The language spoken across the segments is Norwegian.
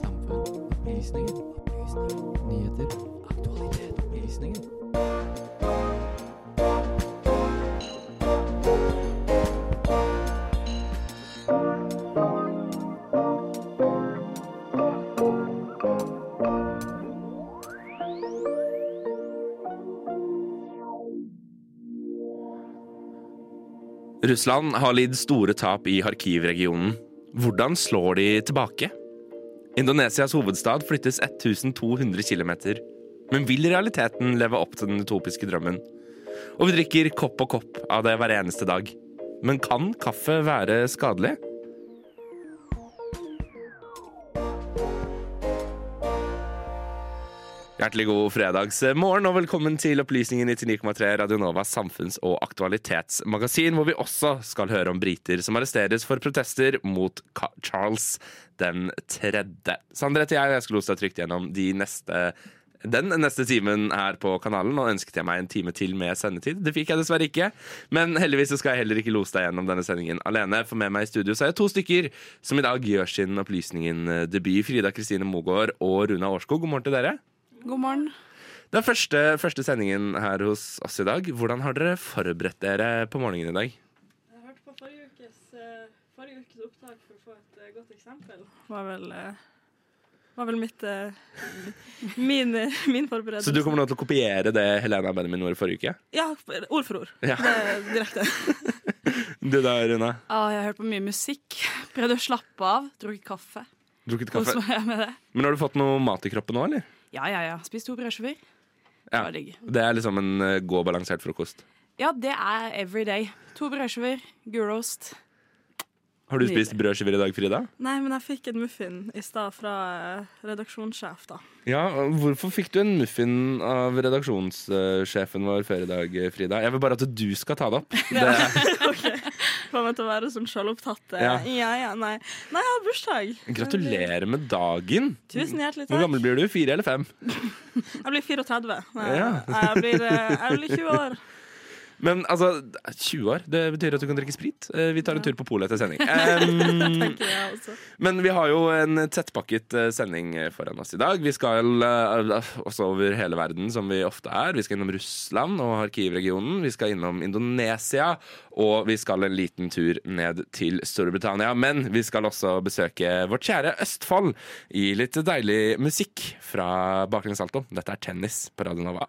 Samfunn. Opplysninger. Opplysninger. Nyheter. Aktualitet. Opplysninger. Russland har lidd store tap i Kharkiv-regionen. Hvordan slår de tilbake? Indonesias hovedstad flyttes 1200 km. Men vil realiteten leve opp til den utopiske drømmen? Og vi drikker kopp og kopp av det hver eneste dag. Men kan kaffe være skadelig? Hjertelig god fredagsmorgen og velkommen til Opplysningen 99,3 Radionovas samfunns- og aktualitetsmagasin, hvor vi også skal høre om briter som arresteres for protester mot Charles den tredje. Sander heter jeg, jeg skal lose deg trygt gjennom de neste den neste timen her på kanalen. Og ønsket jeg meg en time til med sendetid. Det fikk jeg dessverre ikke. Men heldigvis skal jeg heller ikke lose deg gjennom denne sendingen alene. For med meg i studio så er jeg to stykker som i dag gjør sin Opplysningen-debut. Frida Kristine Mogård og Runa Årskog. God morgen til dere. God morgen. Det er første, første sendingen her hos oss i dag. Hvordan har dere forberedt dere på morgenen i dag? Jeg hørte på forrige ukes, eh, forrige ukes opptak for å få et eh, godt eksempel. Var vel, eh, var vel mitt min, min forberedelse. Så du kommer nå til å kopiere det Helena Benjamin gjorde forrige uke? Ja, ord for ord. Ja. Det er direkte. Du da, Runa? Ah, jeg har hørt på mye musikk. Prøvde å slappe av. Drukket kaffe. Drukket kaffe? meg med det. Men har du fått noe mat i kroppen nå, eller? Ja, ja, ja. Spist to brødskiver. Ja. Det er liksom en uh, god balansert frokost. Ja, det er every day. To brødskiver, gulost. Har du spist brødskiver i dag, Frida? Nei, men jeg fikk en muffin i stad fra eh, redaksjonssjef, da. Ja, Hvorfor fikk du en muffin av redaksjonssjefen vår før i dag, Frida? Jeg vil bare at du skal ta det opp. Det, OK. Får meg til å være sånn sjølopptatt. eh, Ja. Ja, ja, nei. Nei, jeg har bursdag. gratulerer med dagen! Tusen hjertelig takk. Hvor gammel blir du? Fire eller fem? Jeg blir 34. Nei, Ja. Jeg, blir, eh, jeg blir 20 år. Men altså, 20 år, det betyr at du kan drikke sprit. Eh, Vi tar en tur på polet etter sending. Også. men vi har jo en tettpakket eh, sending foran oss i dag. Vi skal eh, også over hele verden, som vi ofte er. Vi skal innom Russland og Kharkiv-regionen. Vi skal innom Indonesia. Og vi skal en liten tur ned til Storbritannia. Men vi skal også besøke vårt kjære Østfold i litt deilig musikk fra Baklengs Alto. Dette er Tennis på Radio Nova.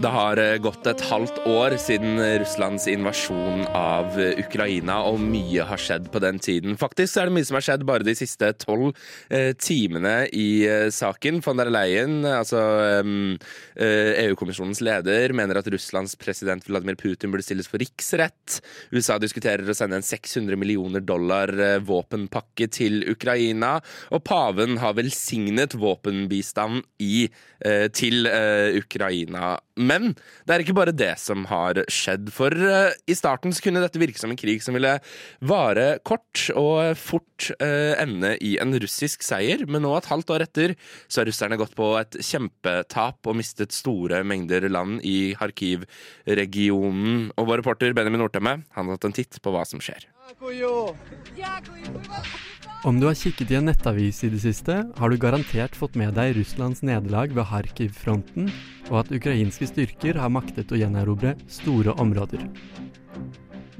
Det har eh, gått et halvt år siden Russlands invasjon av eh, Ukraina, og mye har skjedd på den tiden. Faktisk er det mye som har skjedd bare de siste tolv eh, timene i eh, saken. Von der Leyen, altså eh, EU-kommisjonens leder, mener at Russlands president Vladimir Putin burde stilles for riksrett. USA diskuterer å sende en 600 millioner dollar eh, våpenpakke til Ukraina, og paven har velsignet våpenbistand i, til Ukraina. Men det er ikke bare det som har skjedd. For uh, i starten så kunne dette virke som en krig som ville vare kort og fort uh, ende i en russisk seier. Men nå, et halvt år etter, så har russerne gått på et kjempetap og mistet store mengder land i Kharkiv-regionen. Og vår reporter Benjamin Nordtømme har tatt en titt på hva som skjer. Om du har kikket i en nettavis i det siste, har du garantert fått med deg Russlands nederlag ved Kharkiv-fronten, og at ukrainske styrker har maktet å gjenerobre store områder.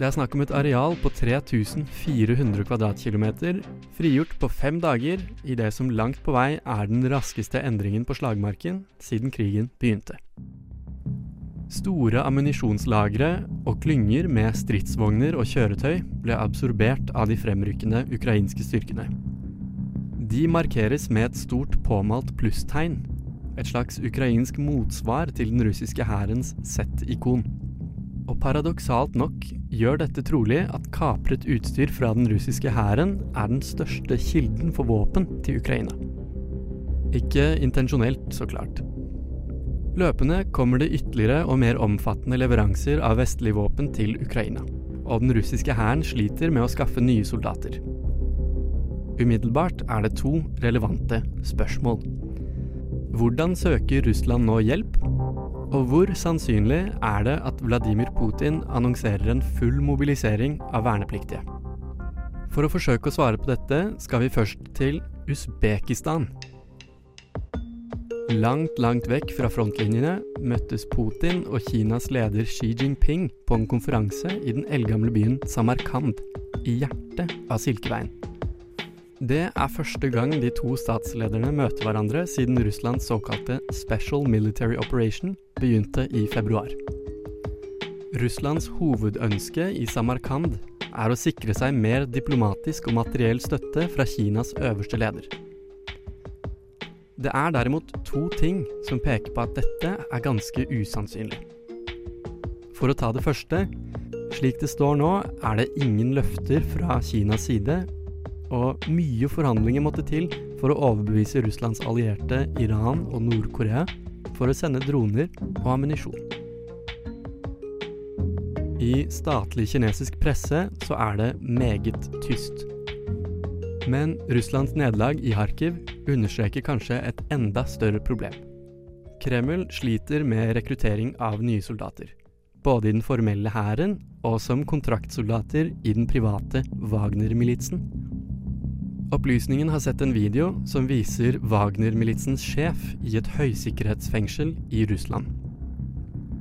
Det er snakk om et areal på 3400 kvadratkilometer, frigjort på fem dager i det som langt på vei er den raskeste endringen på slagmarken siden krigen begynte. Store ammunisjonslagre og klynger med stridsvogner og kjøretøy ble absorbert av de fremrykkende ukrainske styrkene. De markeres med et stort påmalt plusstegn, et slags ukrainsk motsvar til den russiske hærens Z-ikon. Og paradoksalt nok gjør dette trolig at kapret utstyr fra den russiske hæren er den største kilden for våpen til Ukraina. Ikke intensjonelt, så klart. Løpende kommer det ytterligere og mer omfattende leveranser av vestlige våpen til Ukraina, og den russiske hæren sliter med å skaffe nye soldater. Umiddelbart er det to relevante spørsmål. Hvordan søker Russland nå hjelp? Og hvor sannsynlig er det at Vladimir Putin annonserer en full mobilisering av vernepliktige? For å forsøke å svare på dette skal vi først til Usbekistan. Langt, langt vekk fra frontlinjene møttes Putin og Kinas leder Xi Jinping på en konferanse i den eldgamle byen Samarkand, i hjertet av Silkeveien. Det er første gang de to statslederne møter hverandre siden Russlands såkalte Special Military Operation begynte i februar. Russlands hovedønske i Samarkand er å sikre seg mer diplomatisk og materiell støtte fra Kinas øverste leder. Det er derimot to ting som peker på at dette er ganske usannsynlig. For å ta det første, slik det står nå, er det ingen løfter fra Kinas side og mye forhandlinger måtte til for å overbevise Russlands allierte Iran og Nord-Korea for å sende droner og ammunisjon. I statlig kinesisk presse så er det meget tyst. Men Russlands nederlag i Kharkiv understreker kanskje et enda større problem. Kreml sliter med rekruttering av nye soldater. Både i den formelle hæren og som kontraktsoldater i den private Wagner-militsen Opplysningen har sett en video som viser Wagner-militsens sjef i et høysikkerhetsfengsel i Russland.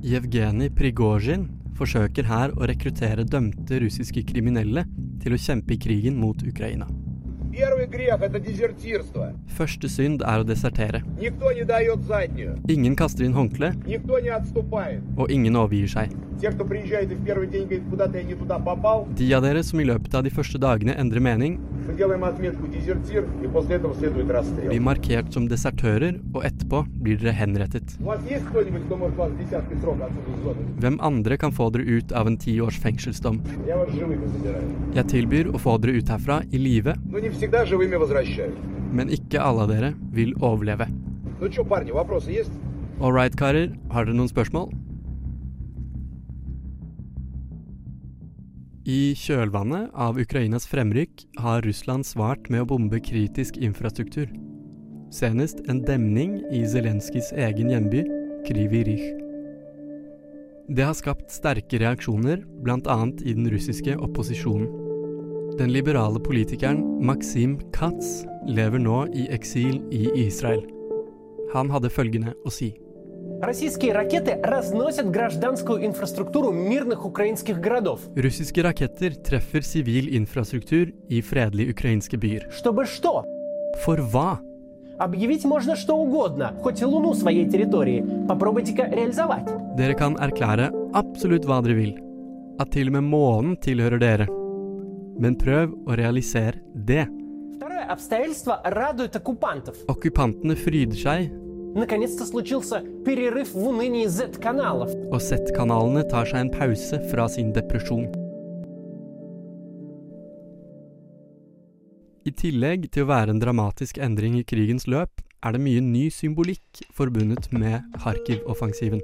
Jevgenij Prigozjin forsøker her å rekruttere dømte russiske kriminelle til å kjempe i krigen mot Ukraina. Første synd er å desertere. Ingen kaster inn håndkle, og ingen overgir seg. De av dere som i løpet av de første dagene endrer mening, blir markert som desertører, og etterpå blir dere henrettet. Hvem andre kan få dere ut av en ti års fengselsdom? Jeg tilbyr å få dere ut herfra i live, men ikke alle av dere vil overleve. All right, karer. Har dere noen spørsmål? I kjølvannet av Ukrainas fremrykk har Russland svart med å bombe kritisk infrastruktur. Senest en demning i Zelenskyjs egen hjemby, Krivi Rih. Det har skapt sterke reaksjoner, bl.a. i den russiske opposisjonen. Den liberale politikeren Maxim Katz lever nå i eksil i Israel. Han hadde følgende å si. Российские ракеты разносят гражданскую инфраструктуру мирных украинских городов. Russiske raketter treffer sivil infrastruktur i fredelige ukrainske byer. Чтобы что? For hva? Объявить можно что угодно, хоть и Луну своей территории. Попробуйте-ка реализовать. Dere kan erklære absolutt hva dere vil. At til og med månen tilhører dere. Men prøv å realisere det. Второе обстоятельство радует оккупантов. Okkupantene fryder seg Наконец-то случился перерыв в унынии Z-каналов. Og Z-kanalene tar seg en pause fra sin depresjon. I tillegg til å være en dramatisk endring i krigens løp, er det mye ny symbolikk forbundet med Kharkiv-offensiven.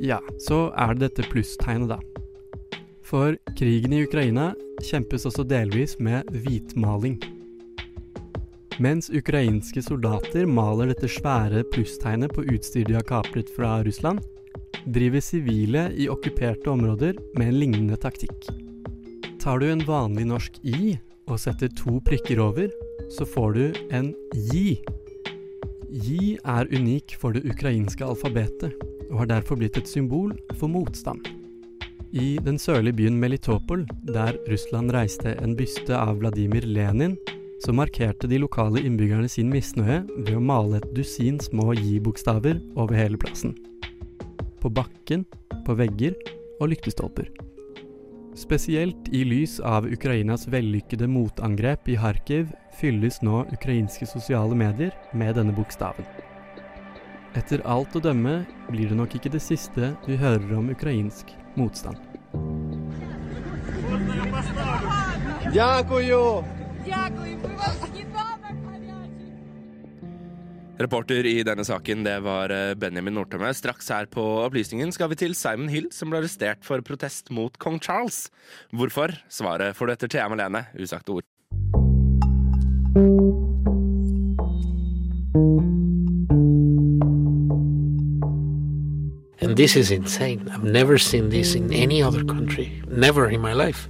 Ja, så er det dette plusstegnet, da. For krigen i Ukraina kjempes også delvis med hvitmaling. Mens ukrainske soldater maler dette svære plusstegnet på utstyr de har kapret fra Russland, driver sivile i okkuperte områder med en lignende taktikk. Tar du en vanlig norsk i og setter to prikker over, så får du en ji. Ji er unik for det ukrainske alfabetet, og har derfor blitt et symbol for motstand. I den sørlige byen Melitopol, der Russland reiste en byste av Vladimir Lenin, så markerte de lokale innbyggerne sin misnøye ved å male et dusin små J-bokstaver over hele plassen. På bakken, på vegger og lyktestolper. Spesielt i lys av Ukrainas vellykkede motangrep i Kharkiv fylles nå ukrainske sosiale medier med denne bokstaven. Etter alt å dømme blir det nok ikke det siste vi hører om ukrainsk motstand. Дякую! Reporter i denne saken det var eh, Benjamin Nordtømme. Straks her på Opplysningen skal vi til Simon Hill, som ble arrestert for protest mot kong Charles. Hvorfor? Svaret får du etter Thea Malene, usagte ord. And this is insane. I've never seen this in any other country. Never in my life.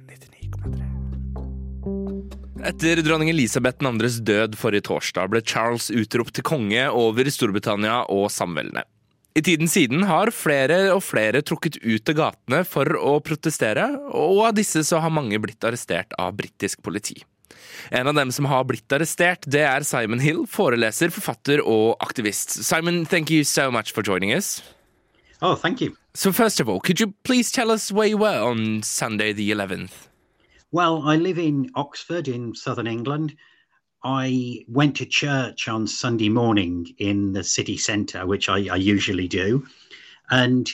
99,3. Etter dronning Elisabeth 2.s død forrige torsdag ble Charles utropt til konge over Storbritannia og samveldene. I tiden siden har flere og flere trukket ut av gatene for å protestere, og av disse så har mange blitt arrestert av britisk politi. En av dem som har blitt arrestert, det er Simon Hill, foreleser, forfatter og aktivist. Simon, thank you so much for joining us. Oh, thank you. So first of all, could you please tell us where you were on Sunday the 11th? Well, I live in Oxford in southern England. I went to church on Sunday morning in the city centre, which I, I usually do. And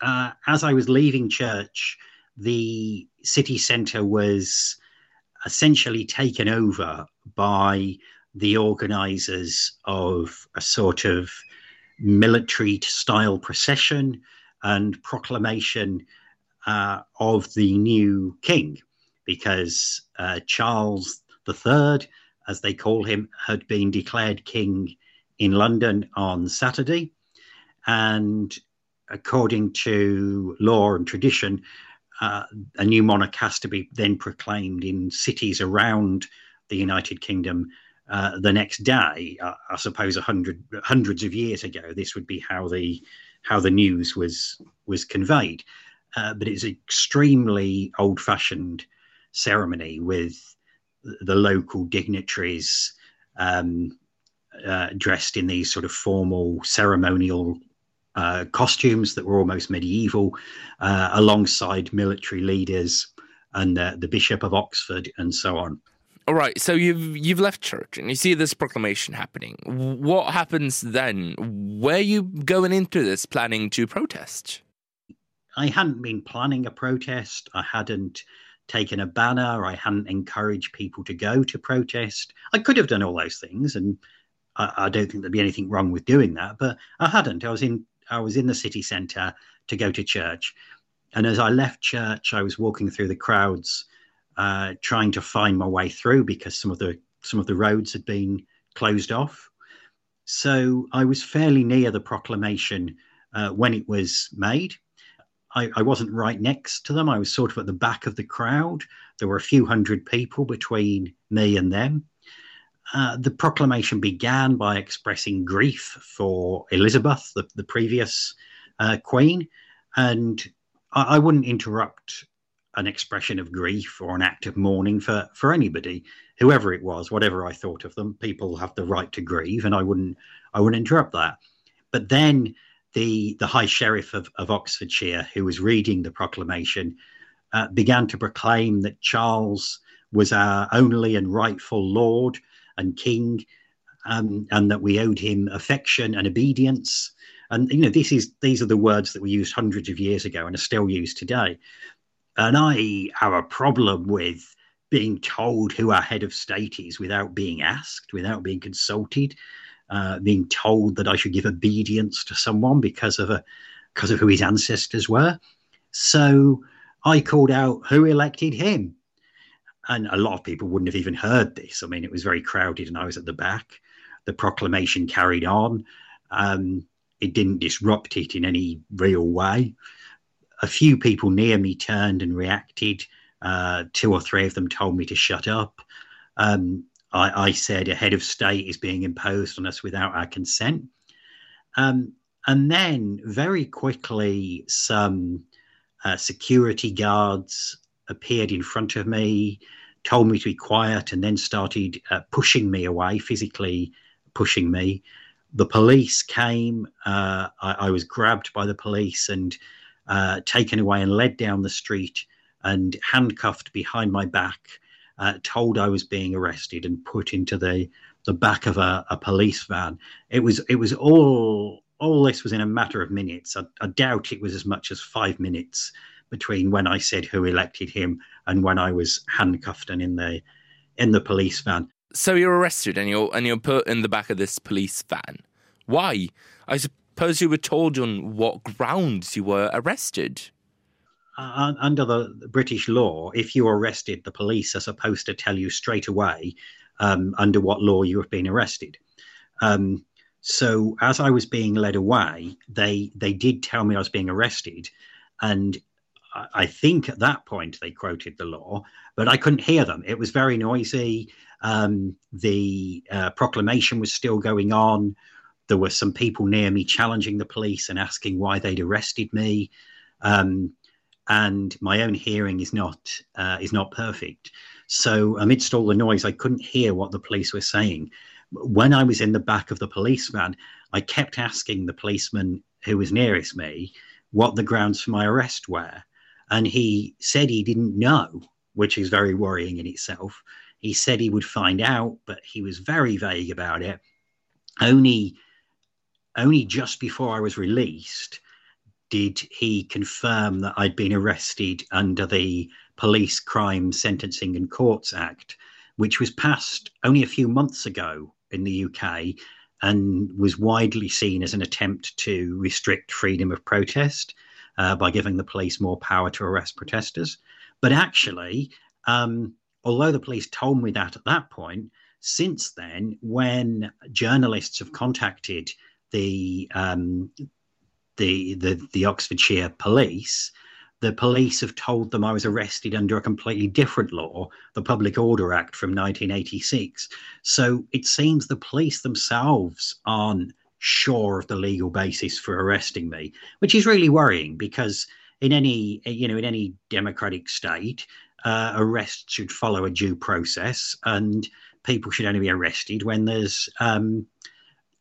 uh, as I was leaving church, the city centre was essentially taken over by the organisers of a sort of military style procession and proclamation uh, of the new king because uh, Charles III, as they call him, had been declared king in London on Saturday. And according to law and tradition, uh, a new monarch has to be then proclaimed in cities around the United Kingdom uh, the next day. Uh, I suppose hundred hundreds of years ago, this would be how the how the news was was conveyed. Uh, but it's extremely old-fashioned ceremony with the local dignitaries um, uh, dressed in these sort of formal ceremonial uh, costumes that were almost medieval, uh, alongside military leaders and the Bishop of Oxford and so on. All right, so you've you've left church and you see this proclamation happening. What happens then? Where are you going into this planning to protest? I hadn't been planning a protest. I hadn't taken a banner. I hadn't encouraged people to go to protest. I could have done all those things, and I, I, don't think there'd be anything wrong with doing that. But I hadn't. I was in I was in the city centre to go to church, and as I left church, I was walking through the crowds, uh, trying to find my way through because some of the some of the roads had been closed off. So I was fairly near the proclamation uh, when it was made. I, I, wasn't right next to them. I was sort of at the back of the crowd. There were a few hundred people between me and them. Uh, the proclamation began by expressing grief for Elizabeth, the, the previous uh, queen, and I, I, wouldn't interrupt an expression of grief or an act of mourning for for anybody, whoever it was, whatever I thought of them. People have the right to grieve, and I wouldn't I wouldn't interrupt that. But then the, the High Sheriff of, of Oxfordshire, who was reading the proclamation, uh, began to proclaim that Charles was our only and rightful Lord and King, um, and that we owed him affection and obedience. And you know, this is these are the words that were used hundreds of years ago and are still used today. And I have a problem with being told who our head of state is without being asked, without being consulted uh, being told that I should give obedience to someone because of a because of who his ancestors were. So I called out who elected him. And a lot of people wouldn't have even heard this. I mean, it was very crowded and I was at the back. The proclamation carried on. Um, it didn't disrupt it in any real way. A few people near me turned and reacted. Uh, two or three of them told me to shut up. Um, I, I, said a head of state is being imposed on us without our consent. Um, and then very quickly, some uh, security guards appeared in front of me, told me to be quiet, and then started uh, pushing me away, physically pushing me. The police came. Uh, I, I, was grabbed by the police and uh, taken away and led down the street and handcuffed behind my back, uh, told I was being arrested and put into the the back of a, a police van. It was it was all all this was in a matter of minutes. I, I doubt it was as much as five minutes between when I said who elected him and when I was handcuffed and in the in the police van. So you're arrested and you're and you're put in the back of this police van. Why? I suppose you were told on what grounds you were arrested. Uh, under the British law, if you're arrested, the police are supposed to tell you straight away um, under what law you have been arrested. Um, so as I was being led away, they they did tell me I was being arrested, and I, think at that point they quoted the law, but I couldn't hear them. It was very noisy. Um, the uh, proclamation was still going on. There were some people near me challenging the police and asking why they'd arrested me. Um, and my own hearing is not uh, is not perfect. So amidst all the noise, I couldn't hear what the police were saying. When I was in the back of the police van, I kept asking the policeman who was nearest me what the grounds for my arrest were, and he said he didn't know, which is very worrying in itself. He said he would find out, but he was very vague about it. Only, only just before I was released did he confirm that I'd been arrested under the Police Crime Sentencing and Courts Act, which was passed only a few months ago in the UK and was widely seen as an attempt to restrict freedom of protest uh, by giving the police more power to arrest protesters. But actually, um, although the police told me that at that point, since then, when journalists have contacted the um, the, the the Oxfordshire police, the police have told them I was arrested under a completely different law, the Public Order Act from 1986. So it seems the police themselves aren't sure of the legal basis for arresting me, which is really worrying because in any you know in any democratic state, uh, arrest should follow a due process, and people should only be arrested when there's um,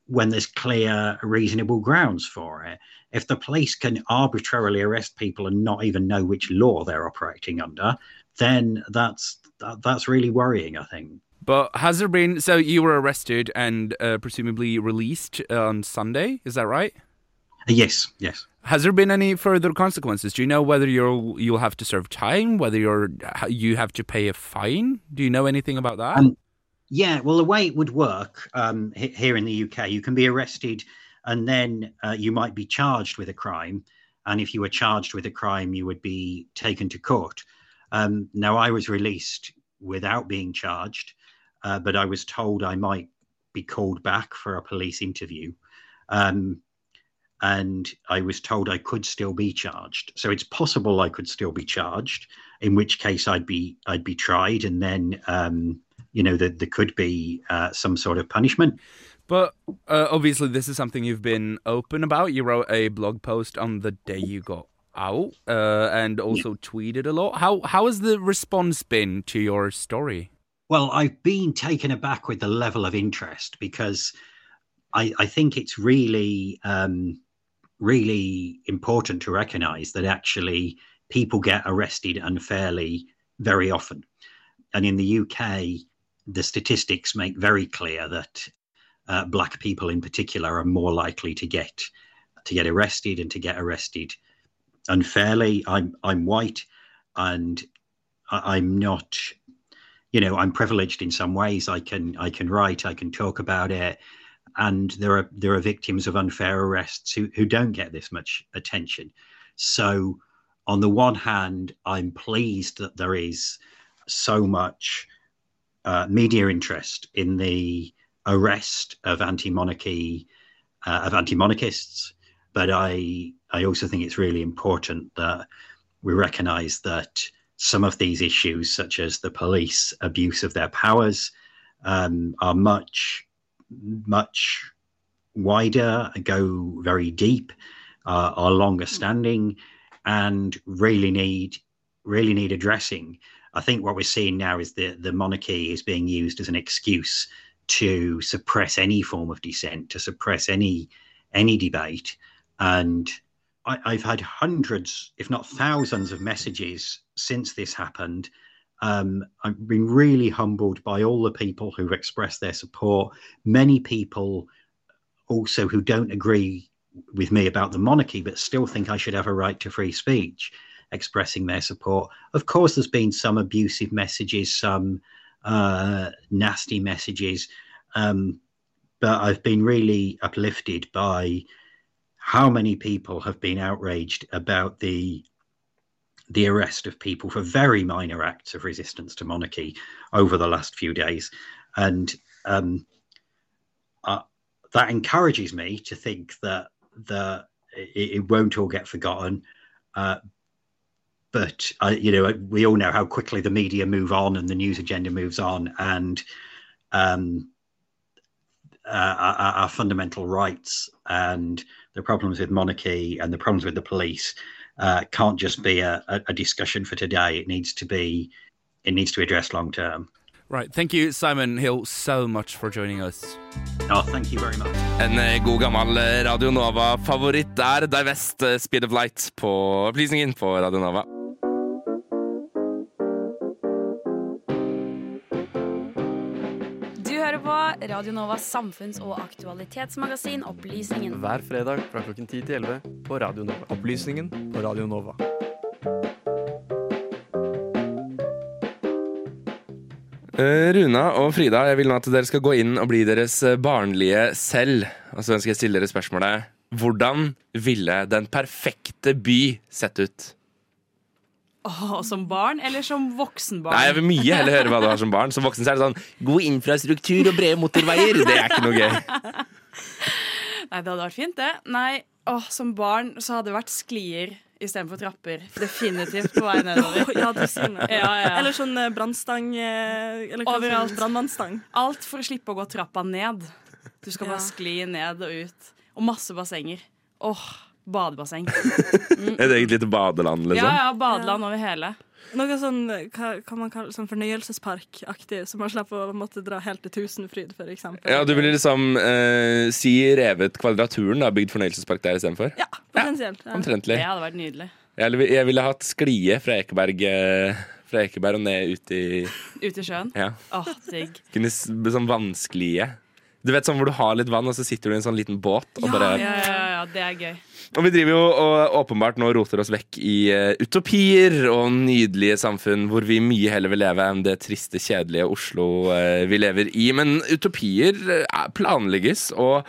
when there's clear, reasonable grounds for it. If the police can arbitrarily arrest people and not even know which law they're operating under, then that's that, that's really worrying. I think. But has there been? So you were arrested and uh, presumably released on Sunday. Is that right? Yes. Yes. Has there been any further consequences? Do you know whether you'll you'll have to serve time? Whether you're you have to pay a fine? Do you know anything about that? Um, yeah. Well, the way it would work um, here in the UK, you can be arrested, and then uh, you might be charged with a crime. And if you were charged with a crime, you would be taken to court. Um, now, I was released without being charged, uh, but I was told I might be called back for a police interview. Um, and I was told I could still be charged. So it's possible I could still be charged, in which case I'd be I'd be tried, and then um, you know that there could be uh, some sort of punishment. But uh, obviously, this is something you've been open about. You wrote a blog post on the day you got out, uh, and also yeah. tweeted a lot. How how has the response been to your story? Well, I've been taken aback with the level of interest because I, I think it's really um, really important to recognize that actually people get arrested unfairly very often. And in the UK, the statistics make very clear that uh, black people in particular are more likely to get to get arrested and to get arrested unfairly. I'm I'm white and I'm not you know I'm privileged in some ways. I can I can write, I can talk about it and there are there are victims of unfair arrests who, who don't get this much attention. So, on the one hand, I'm pleased that there is so much uh, media interest in the arrest of anti-monarchy uh, of anti-monarchists, but I I also think it's really important that we recognise that some of these issues, such as the police abuse of their powers, um, are much much wider, go very deep, uh, are longer standing, and really need really need addressing. I think what we're seeing now is that the monarchy is being used as an excuse to suppress any form of dissent, to suppress any any debate, and I, I've had hundreds, if not thousands, of messages since this happened. Um, I've been really humbled by all the people who've expressed their support. Many people also who don't agree with me about the monarchy, but still think I should have a right to free speech, expressing their support. Of course, there's been some abusive messages, some uh, nasty messages, um, but I've been really uplifted by how many people have been outraged about the the arrest of people for very minor acts of resistance to monarchy over the last few days, and um, uh, that encourages me to think that that it, it won't all get forgotten. Uh, but uh, you know, we all know how quickly the media move on and the news agenda moves on, and um, uh, our, our, fundamental rights and the problems with monarchy and the problems with the police uh, can't just be a, a, discussion for today. It needs to be, it needs to be addressed long term. Right. Thank you, Simon Hill, so much for joining us. Oh, thank you very much. En eh, god gammel eh, Radio Nova-favoritt er Divest eh, Speed of Light på opplysningen på Radio Nova. Radio Novas samfunns- og aktualitetsmagasin Opplysningen. Hver fredag fra klokken 10 til 11 på Radio Nova. Opplysningen på Radio Nova. Eh, Runa og Frida, jeg vil nå at dere skal gå inn og bli deres barnlige selv. Og så ønsker jeg å stille dere spørsmålet Hvordan ville den perfekte by sett ut? Oh, som barn eller som voksenbarn? Nei, Jeg vil mye heller høre hva du har som barn. Som voksen så er det sånn god infrastruktur og brede motorveier. Det er ikke noe gøy. Nei, det hadde vært fint, det. Nei, åh, som barn så hadde det vært sklier istedenfor trapper. Definitivt på vei nedover. ja, sier det. Ja, ja. Eller sånn eh, brannstang eh, Overalt. brannmannstang. Alt for å slippe å gå trappa ned. Du skal bare skli ned og ut. Og masse bassenger. Åh, badebasseng. Mm. Et eget lite badeland, liksom? Ja, ja, badeland over hele. Noe sånn hva kan man kalle sånn fornøyelsesparkaktig, så man slipper å måtte dra helt til Tusenfryd, f.eks. Ja, du ville liksom eh, si revet Kvadraturen, da, bygd fornøyelsespark der istedenfor? Ja, potensielt. Ja. Omtrentlig. Det hadde vært nydelig. Jeg, jeg ville hatt sklie fra Ekeberg, eh, fra Ekeberg og ned ut i Ut i sjøen? Ja. Åh, digg. Kunne Sånn vannsklie. Du vet sånn hvor du har litt vann, og så sitter du i en sånn liten båt og Ja, bare ja, ja, ja, det er gøy. Og vi driver jo og åpenbart nå roter oss vekk i eh, utopier og nydelige samfunn hvor vi mye heller vil leve enn det triste, kjedelige Oslo eh, vi lever i. Men utopier eh, planlegges og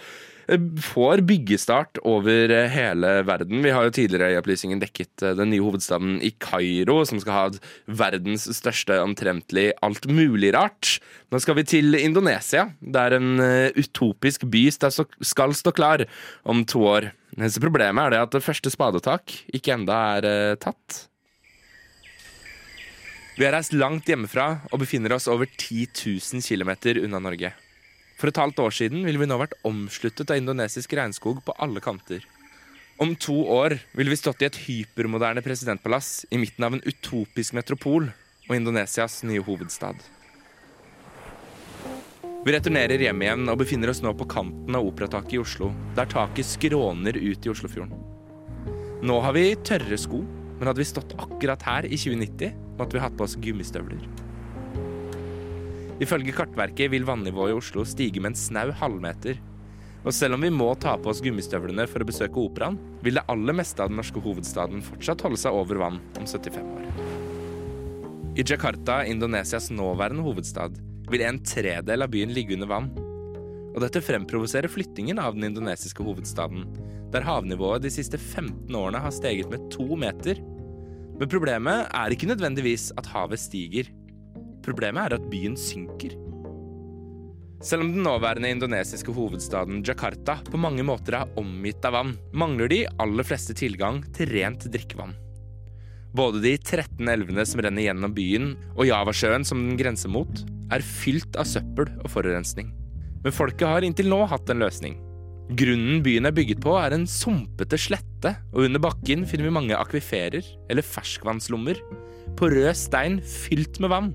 får byggestart over eh, hele verden. Vi har jo tidligere i opplysningen dekket eh, den nye hovedstaden i Kairo, som skal ha verdens største omtrentlig alt mulig rart. Nå skal vi til Indonesia, der en eh, utopisk by skal stå klar om to år. Eneste problemet er det at det første spadetak ikke enda er tatt. Vi har reist langt hjemmefra og befinner oss over 10 000 km unna Norge. For et halvt år siden ville vi nå vært omsluttet av indonesisk regnskog på alle kanter. Om to år ville vi stått i et hypermoderne presidentpalass i midten av en utopisk metropol og Indonesias nye hovedstad. Vi returnerer hjem igjen og befinner oss nå på kanten av Operataket i Oslo, der taket skråner ut i Oslofjorden. Nå har vi tørre sko, men hadde vi stått akkurat her i 2090, måtte vi hatt på oss gummistøvler. Ifølge Kartverket vil vannivået i Oslo stige med en snau halvmeter. Og selv om vi må ta på oss gummistøvlene for å besøke operaen, vil det aller meste av den norske hovedstaden fortsatt holde seg over vann om 75 år. I Jakarta, Indonesias nåværende hovedstad, vil en tredel av byen ligge under vann. Og dette fremprovoserer flyttingen av den indonesiske hovedstaden, der havnivået de siste 15 årene har steget med to meter. Men problemet er ikke nødvendigvis at havet stiger. Problemet er at byen synker. Selv om den nåværende indonesiske hovedstaden Jakarta på mange måter er omgitt av vann, mangler de aller fleste tilgang til rent drikkevann. Både de 13 elvene som renner gjennom byen, og Javasjøen som den grenser mot, er fylt av søppel og forurensning. Men folket har inntil nå hatt en løsning. Grunnen byen er bygget på, er en sumpete slette, og under bakken finner vi mange akviferer, eller ferskvannslommer, på rød stein fylt med vann.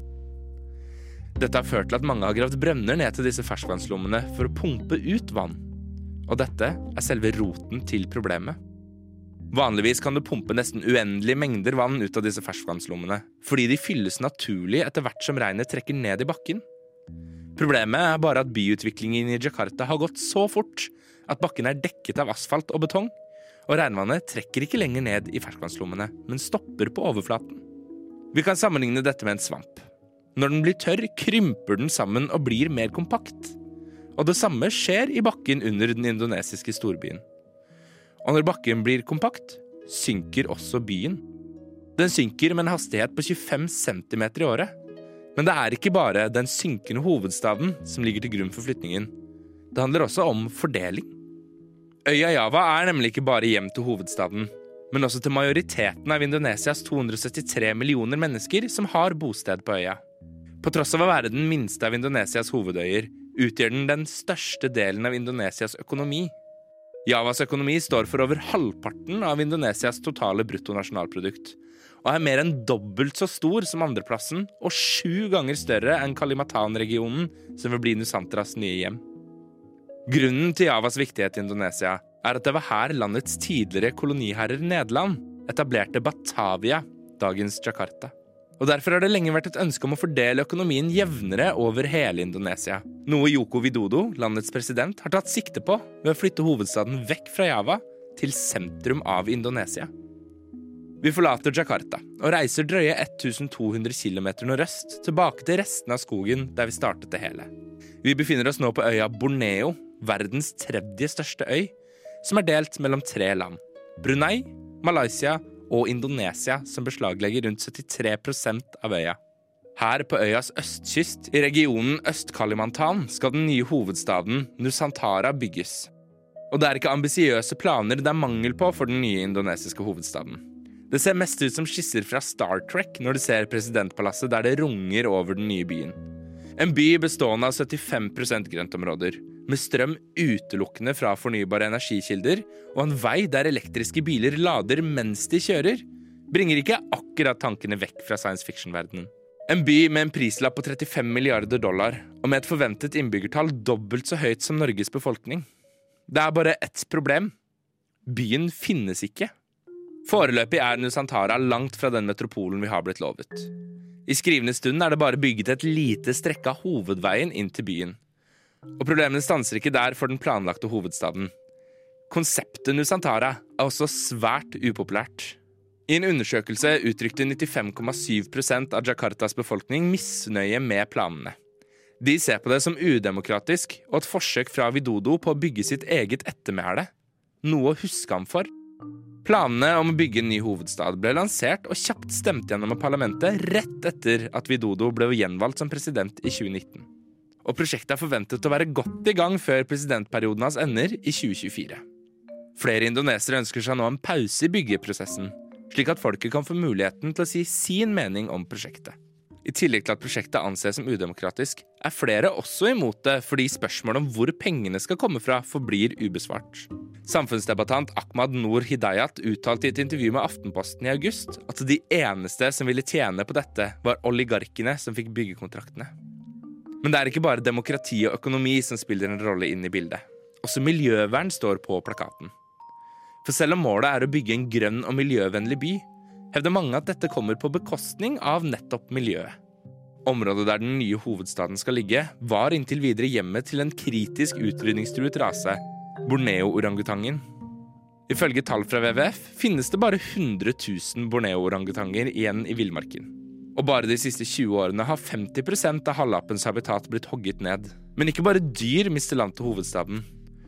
Dette har ført til at mange har gravd brønner ned til disse ferskvannslommene for å pumpe ut vann. Og dette er selve roten til problemet. Vanligvis kan du pumpe nesten uendelige mengder vann ut av disse ferskvannslommene, fordi de fylles naturlig etter hvert som regnet trekker ned i bakken. Problemet er bare at byutviklingen i Jakarta har gått så fort at bakken er dekket av asfalt og betong, og regnvannet trekker ikke lenger ned i ferskvannslommene, men stopper på overflaten. Vi kan sammenligne dette med en svamp. Når den blir tørr, krymper den sammen og blir mer kompakt. Og det samme skjer i bakken under den indonesiske storbyen. Og når bakken blir kompakt, synker også byen. Den synker med en hastighet på 25 cm i året. Men det er ikke bare den synkende hovedstaden som ligger til grunn for flytningen. Det handler også om fordeling. Øya Java er nemlig ikke bare hjem til hovedstaden, men også til majoriteten av Indonesias 273 millioner mennesker som har bosted på øya. På tross av å være den minste av Indonesias hovedøyer, utgjør den den største delen av Indonesias økonomi. Javas økonomi står for over halvparten av Indonesias totale bruttonasjonalprodukt, og er mer enn dobbelt så stor som andreplassen og sju ganger større enn Kalimatan-regionen, som vil bli Nusantras nye hjem. Grunnen til Javas viktighet i Indonesia er at det var her landets tidligere koloniherrer Nederland etablerte Batavia, dagens Jakarta. Og Derfor har det lenge vært et ønske om å fordele økonomien jevnere over hele Indonesia. Noe Yoko Widodo, landets president, har tatt sikte på ved å flytte hovedstaden vekk fra Java til sentrum av Indonesia. Vi forlater Jakarta og reiser drøye 1200 km nordøst, tilbake til restene av skogen der vi startet det hele. Vi befinner oss nå på øya Borneo, verdens tredje største øy, som er delt mellom tre land. Brunei, Malaysia og Indonesia, som beslaglegger rundt 73% av øya. Her på øyas østkyst, i regionen Øst-Kalimantan, skal den nye hovedstaden Nusantara bygges. Og det er ikke ambisiøse planer det er mangel på for den nye indonesiske hovedstaden. Det ser mest ut som skisser fra Star Trek når du ser presidentpalasset der det runger over den nye byen. En by bestående av 75% grøntområder, med strøm utelukkende fra fornybare energikilder, og en vei der elektriske biler lader mens de kjører, bringer ikke akkurat tankene vekk fra science fiction-verdenen. En by med en prislapp på 35 milliarder dollar, og med et forventet innbyggertall dobbelt så høyt som Norges befolkning. Det er bare ett problem. Byen finnes ikke. Foreløpig er Nusantara langt fra den metropolen vi har blitt lovet. I skrivende stund er det bare bygget et lite strekke av hovedveien inn til byen. Og problemene stanser ikke der for den planlagte hovedstaden. Konseptet Nusantara er også svært upopulært. I en undersøkelse uttrykte 95,7% av Jakartas befolkning misnøye med planene. De ser på det som udemokratisk og et forsøk fra Widodo på å bygge sitt eget ettermæle. Noe å huske ham for. Planene om å bygge en ny hovedstad ble lansert og kjapt stemt gjennom av parlamentet rett etter at Widodo ble gjenvalgt som president i 2019 og prosjektet er forventet å være godt i gang før presidentperioden hans ender i 2024. Flere indonesere ønsker seg nå en pause i byggeprosessen, slik at folket kan få muligheten til å si sin mening om prosjektet. I tillegg til at prosjektet anses som udemokratisk, er flere også imot det fordi spørsmålet om hvor pengene skal komme fra, forblir ubesvart. Samfunnsdebattant Ahmad Noor Hidayat uttalte i et intervju med Aftenposten i august at de eneste som ville tjene på dette, var oligarkene som fikk byggekontraktene. Men det er ikke bare demokrati og økonomi som spiller en rolle inn i bildet. Også miljøvern står på plakaten. For selv om målet er å bygge en grønn og miljøvennlig by, hevder mange at dette kommer på bekostning av nettopp miljøet. Området der den nye hovedstaden skal ligge, var inntil videre hjemmet til en kritisk utrydningstruet rase, Borneo-orangutangen. Ifølge tall fra WWF finnes det bare 100 000 Borneo-orangutanger igjen i villmarken. Og bare de siste 20 årene har 50% av halvappens habitat blitt hogget ned. Men ikke bare dyr mister land til hovedstaden.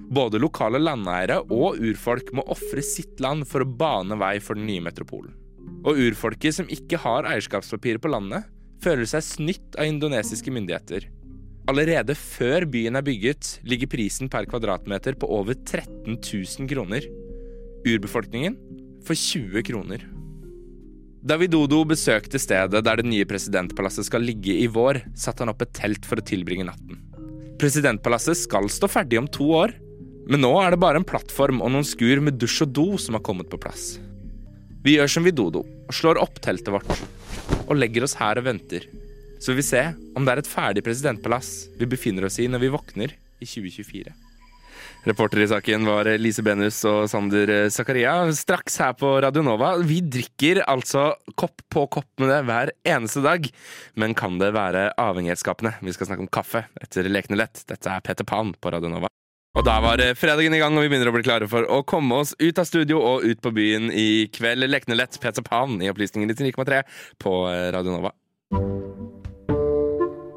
Både lokale landeiere og urfolk må ofre sitt land for å bane vei for den nye metropolen. Og urfolket som ikke har eierskapspapirer på landet, føler seg snytt av indonesiske myndigheter. Allerede før byen er bygget, ligger prisen per kvadratmeter på over 13 000 kroner. Urbefolkningen får 20 kroner. Da Widodo besøkte stedet der det nye presidentpalasset skal ligge i vår, satte han opp et telt for å tilbringe natten. Presidentpalasset skal stå ferdig om to år, men nå er det bare en plattform og noen skur med dusj og do som har kommet på plass. Vi gjør som Vidodo og slår opp teltet vårt og legger oss her og venter. Så vi ser om det er et ferdig presidentpalass vi befinner oss i når vi våkner i 2024. Reporter i saken var Lise Benus og Sander Zakaria. Straks her på Radio Nova. Vi drikker altså kopp på kopp med det hver eneste dag. Men kan det være avhengighetsskapende? Vi skal snakke om kaffe etter Lekende lett. Dette er Peter Pan på Radio Nova. Og da var fredagen i gang, og vi begynner å bli klare for å komme oss ut av studio og ut på byen i kveld. Lekende lett, Peter Pan i Opplysningen 99,3 på Radio Nova.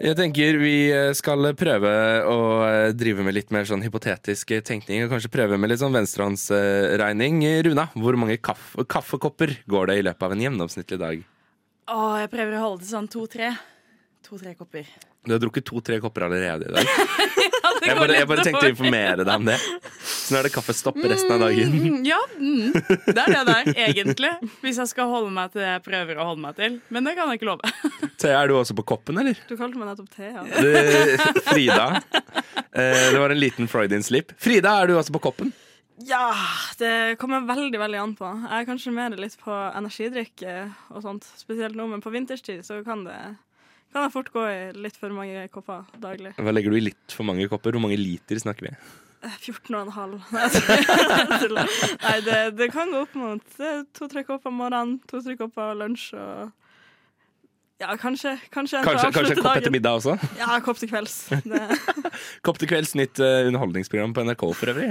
Jeg tenker vi skal prøve å drive med litt mer sånn hypotetisk tenkning, og kanskje prøve med litt sånn venstrehåndsregning. Runa, hvor mange kaffe, kaffekopper går det i løpet av en gjennomsnittlig dag? Å, jeg prøver å holde det sånn to-tre. To-tre kopper. Du har drukket to-tre kopper allerede i dag. jeg, bare, jeg bare tenkte å informere deg om det. Så nå er det kaffestopp resten av dagen. Mm, ja, mm, det er det der, egentlig. Hvis jeg skal holde meg til det jeg prøver å holde meg til. Men det kan jeg ikke love. Thea, er du også på koppen, eller? Du kalte meg nettopp Thea. Ja. Frida. Eh, det var en liten Freudian slip. Frida, er du også på koppen? Ja, det kommer veldig veldig an på. Jeg er kanskje mer litt på energidrikk eh, og sånt, spesielt nå, men på vinterstid så kan det, kan jeg fort gå i litt for mange kopper daglig. Hva legger du i litt for mange kopper? Hvor mange liter snakker vi? Eh, 14 og en halv. Nei, det, det kan gå opp mot eh, to-tre kopper om morgenen, to-tre kopper lunsj og ja, kanskje. Kanskje Kanskje, kanskje kopp etter middag også? Ja, kopp til kvelds. Kopp til kvelds, nytt uh, underholdningsprogram på NRK for øvrig.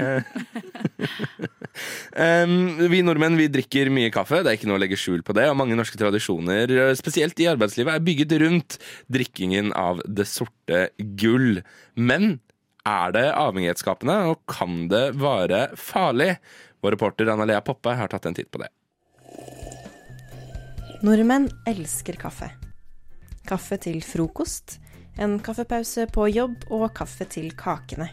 um, vi nordmenn vi drikker mye kaffe, det er ikke noe å legge skjul på det. Og mange norske tradisjoner, eh, spesielt i arbeidslivet, er bygget rundt drikkingen av det sorte gull. Men er det avhengighetsskapende, og kan det være farlig? Vår reporter Anna Lea Poppe har tatt en titt på det. Nordmenn elsker kaffe. Kaffe til frokost, en kaffepause på jobb og kaffe til kakene.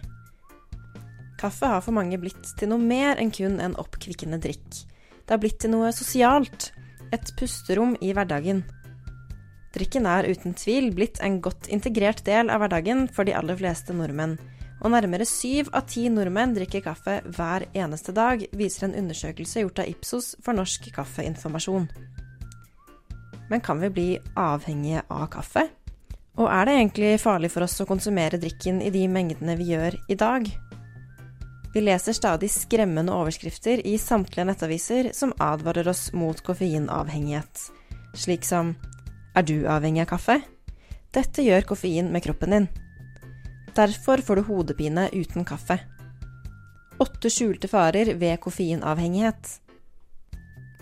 Kaffe har for mange blitt til noe mer enn kun en oppkvikkende drikk. Det har blitt til noe sosialt, et pusterom i hverdagen. Drikken er uten tvil blitt en godt integrert del av hverdagen for de aller fleste nordmenn, og nærmere syv av ti nordmenn drikker kaffe hver eneste dag, viser en undersøkelse gjort av Ipsos for Norsk Kaffeinformasjon. Men kan vi bli avhengige av kaffe? Og er det egentlig farlig for oss å konsumere drikken i de mengdene vi gjør i dag? Vi leser stadig skremmende overskrifter i samtlige nettaviser som advarer oss mot koffeinavhengighet, slik som Er du avhengig av kaffe? Dette gjør koffein med kroppen din. Derfor får du hodepine uten kaffe. Åtte skjulte farer ved koffeinavhengighet.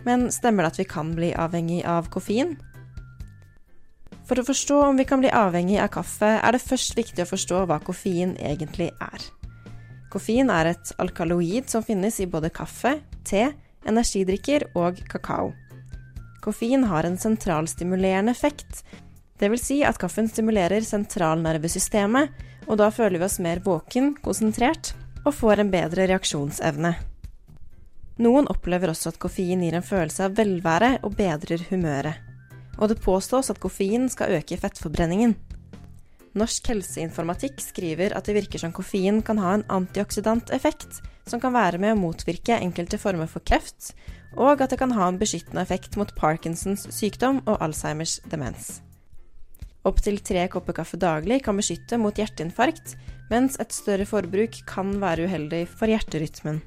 Men stemmer det at vi kan bli avhengig av koffein? For å forstå om vi kan bli avhengig av kaffe, er det først viktig å forstå hva koffein egentlig er. Koffein er et alkaloid som finnes i både kaffe, te, energidrikker og kakao. Koffein har en sentralstimulerende effekt, dvs. Si at kaffen stimulerer sentralnervesystemet, og da føler vi oss mer våken, konsentrert og får en bedre reaksjonsevne. Noen opplever også at koffein gir en følelse av velvære og bedrer humøret. Og det påstås at koffein skal øke fettforbrenningen. Norsk helseinformatikk skriver at det virker som koffein kan ha en antioksidant effekt, som kan være med å motvirke enkelte former for kreft, og at det kan ha en beskyttende effekt mot Parkinsons sykdom og Alzheimers demens. Opptil tre kopper kaffe daglig kan beskytte mot hjerteinfarkt, mens et større forbruk kan være uheldig for hjerterytmen.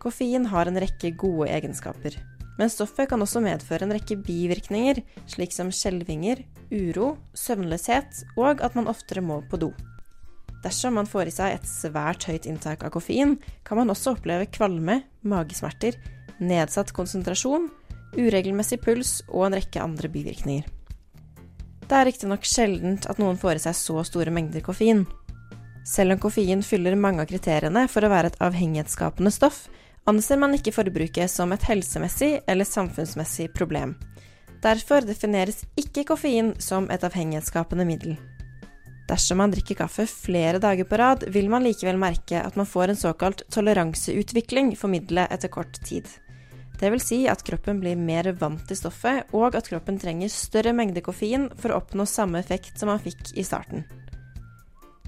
Koffein har en rekke gode egenskaper, men stoffet kan også medføre en rekke bivirkninger, slik som skjelvinger, uro, søvnløshet og at man oftere må på do. Dersom man får i seg et svært høyt inntak av koffein, kan man også oppleve kvalme, magesmerter, nedsatt konsentrasjon, uregelmessig puls og en rekke andre bivirkninger. Det er riktignok sjeldent at noen får i seg så store mengder koffein. Selv om koffein fyller mange av kriteriene for å være et avhengighetsskapende stoff, anser man ikke forbruket som et helsemessig eller samfunnsmessig problem. Derfor defineres ikke koffein som et avhengighetsskapende middel. Dersom man drikker kaffe flere dager på rad, vil man likevel merke at man får en såkalt toleranseutvikling for middelet etter kort tid. Det vil si at kroppen blir mer vant til stoffet, og at kroppen trenger større mengde koffein for å oppnå samme effekt som man fikk i starten.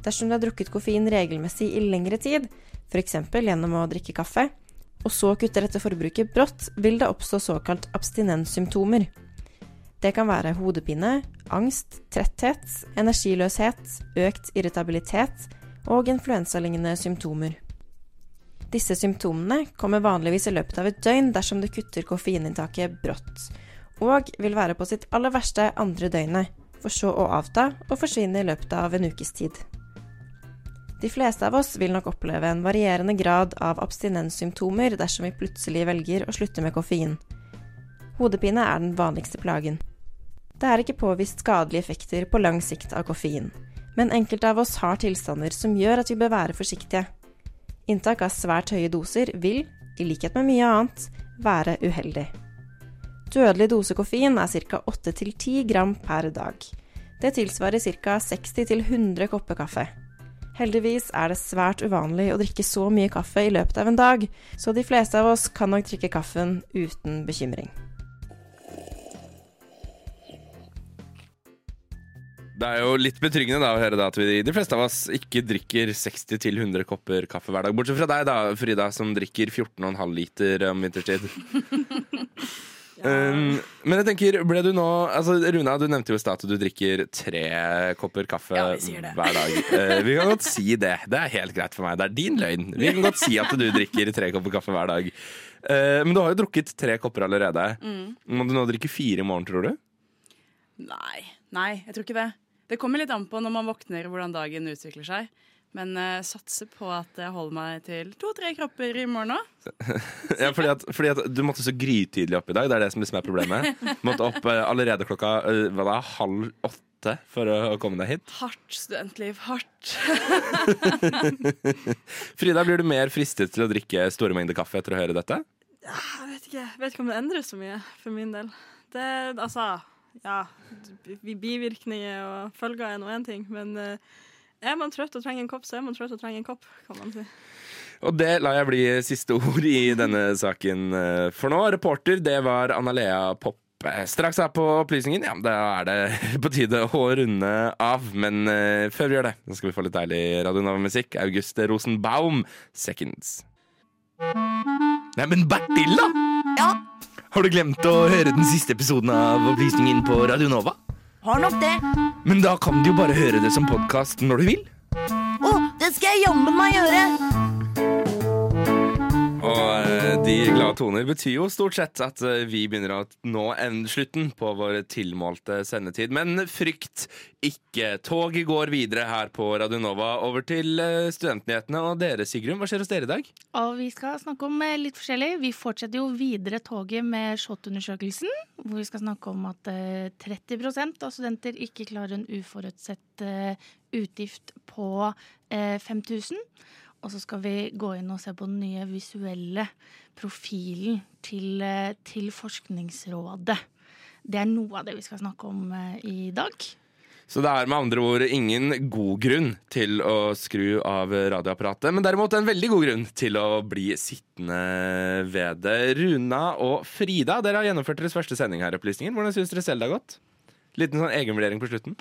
Dersom du har drukket koffein regelmessig i lengre tid, f.eks. gjennom å drikke kaffe, og så kutter dette forbruket brått, vil det oppstå såkalt abstinenssymptomer. Det kan være hodepine, angst, tretthet, energiløshet, økt irritabilitet og influensalignende symptomer. Disse symptomene kommer vanligvis i løpet av et døgn dersom du kutter koffeininntaket brått, og vil være på sitt aller verste andre døgnet, for så å avta og forsvinne i løpet av en ukes tid. De fleste av oss vil nok oppleve en varierende grad av abstinenssymptomer dersom vi plutselig velger å slutte med koffein. Hodepine er den vanligste plagen. Det er ikke påvist skadelige effekter på lang sikt av koffein, men enkelte av oss har tilstander som gjør at vi bør være forsiktige. Inntak av svært høye doser vil, i likhet med mye annet, være uheldig. Dødelig dose koffein er ca. 8-10 gram per dag. Det tilsvarer ca. 60-100 kopper kaffe. Heldigvis er det svært uvanlig å drikke så mye kaffe i løpet av en dag, så de fleste av oss kan nok drikke kaffen uten bekymring. Det er jo litt betryggende da å høre da at vi, de fleste av oss ikke drikker 60-100 kopper kaffe hver dag. Bortsett fra deg, da, Frida, som drikker 14,5 liter om vinterstid. Um, men jeg tenker, ble du nå altså Runa, du nevnte jo i stad at du drikker tre kopper kaffe Ja, vi hver dag. Uh, vi kan godt si det. Det er helt greit for meg. Det er din løgn. Vi kan godt si at du drikker tre kopper kaffe hver dag. Uh, men du har jo drukket tre kopper allerede. Mm. Må du nå drikke fire i morgen, tror du? Nei, nei, jeg tror ikke det. Det kommer litt an på når man våkner hvordan dagen utvikler seg. Men uh, satser på at jeg holder meg til to-tre kropper i morgen òg. Ja, fordi at, fordi at Du måtte så grytidlig opp i dag. Det er det som liksom er problemet. Måtte opp uh, allerede klokka uh, hva da, halv åtte for å, å komme deg hit. Hardt studentliv. Hardt. Frida, blir du mer fristet til å drikke store mengder kaffe etter å høre dette? Jeg vet ikke, jeg vet ikke om det endrer så mye for min del. Det, altså, ja, bivirkninger og følger er nå én ting, men eh, er man trøtt og trenger en kopp, så er man trøtt og trenger en kopp, kan man si. Og det lar jeg bli siste ord i denne saken eh, for nå. Reporter, det var Anna-Lea Popp. Straks her på opplysningen, ja, da er det på tide å runde av. Men eh, før vi gjør det, så skal vi få litt deilig Radio Nova-musikk. August Rosenbaum, 'Seconds'. Neimen, Bertilla! Ja, Har du glemt å høre den siste episoden av Opplysningen på Radio Nova? har nok det. Men da kan du jo bare høre det som podkast når du vil. Å, det skal jeg jammen meg gjøre. Og eh, de glade toner betyr jo stort sett at eh, vi begynner å nå en slutten på vår tilmålte sendetid. Men frykt ikke. Toget går videre her på Radionova. Over til eh, studentnyhetene og dere, Sigrun. Hva skjer hos dere i dag? Og vi skal snakke om eh, litt forskjellig. Vi fortsetter jo videre toget med SHoT-undersøkelsen, hvor vi skal snakke om at eh, 30% av studenter ikke klarer en uforutsett utgift på eh, 5000. Og så skal vi gå inn og se på den nye visuelle profilen til, eh, til Forskningsrådet. Det er noe av det vi skal snakke om eh, i dag. Så det er med andre ord ingen god grunn til å skru av radioapparatet, men derimot en veldig god grunn til å bli sittende ved det. Runa og Frida, dere har gjennomført deres første sending her i Opplysningen. Hvordan syns dere selv det har gått? Liten sånn egenvurdering på slutten.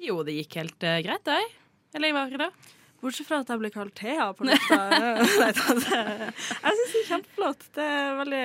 Jo, det gikk helt uh, greit, det. Eller hva, Frida? Bortsett fra at jeg ble kalt Thea på lufta. Jeg syns det er kjempeflott. Det er veldig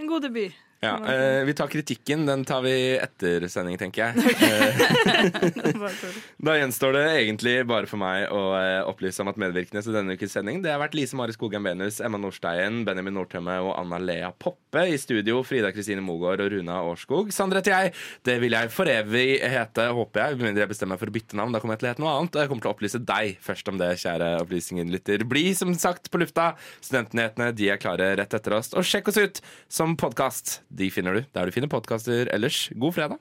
en god debut. Ja, eh, Vi tar kritikken. Den tar vi etter sending, tenker jeg. Eh. Da gjenstår det egentlig bare for meg å eh, opplyse om at medvirkende til denne ukes sending Det har vært Lise Mari Skogheim Benus, Emma Nordstein, Benjamin Nordtømme og Anna Lea Poppe. I studio Frida Kristine Mogård og Runa Årskog. Sander heter jeg. Det vil jeg for evig hete, håper jeg. Med mindre jeg bestemmer meg for å bytte navn. Da kommer jeg til å hete noe annet. Og jeg kommer til å opplyse deg først om det, kjære opplysningen lytter. Bli som sagt på lufta. Studentnyhetene de er klare rett etter oss. Og sjekk oss ut som podkast. De finner du der du finner podkaster ellers. God fredag.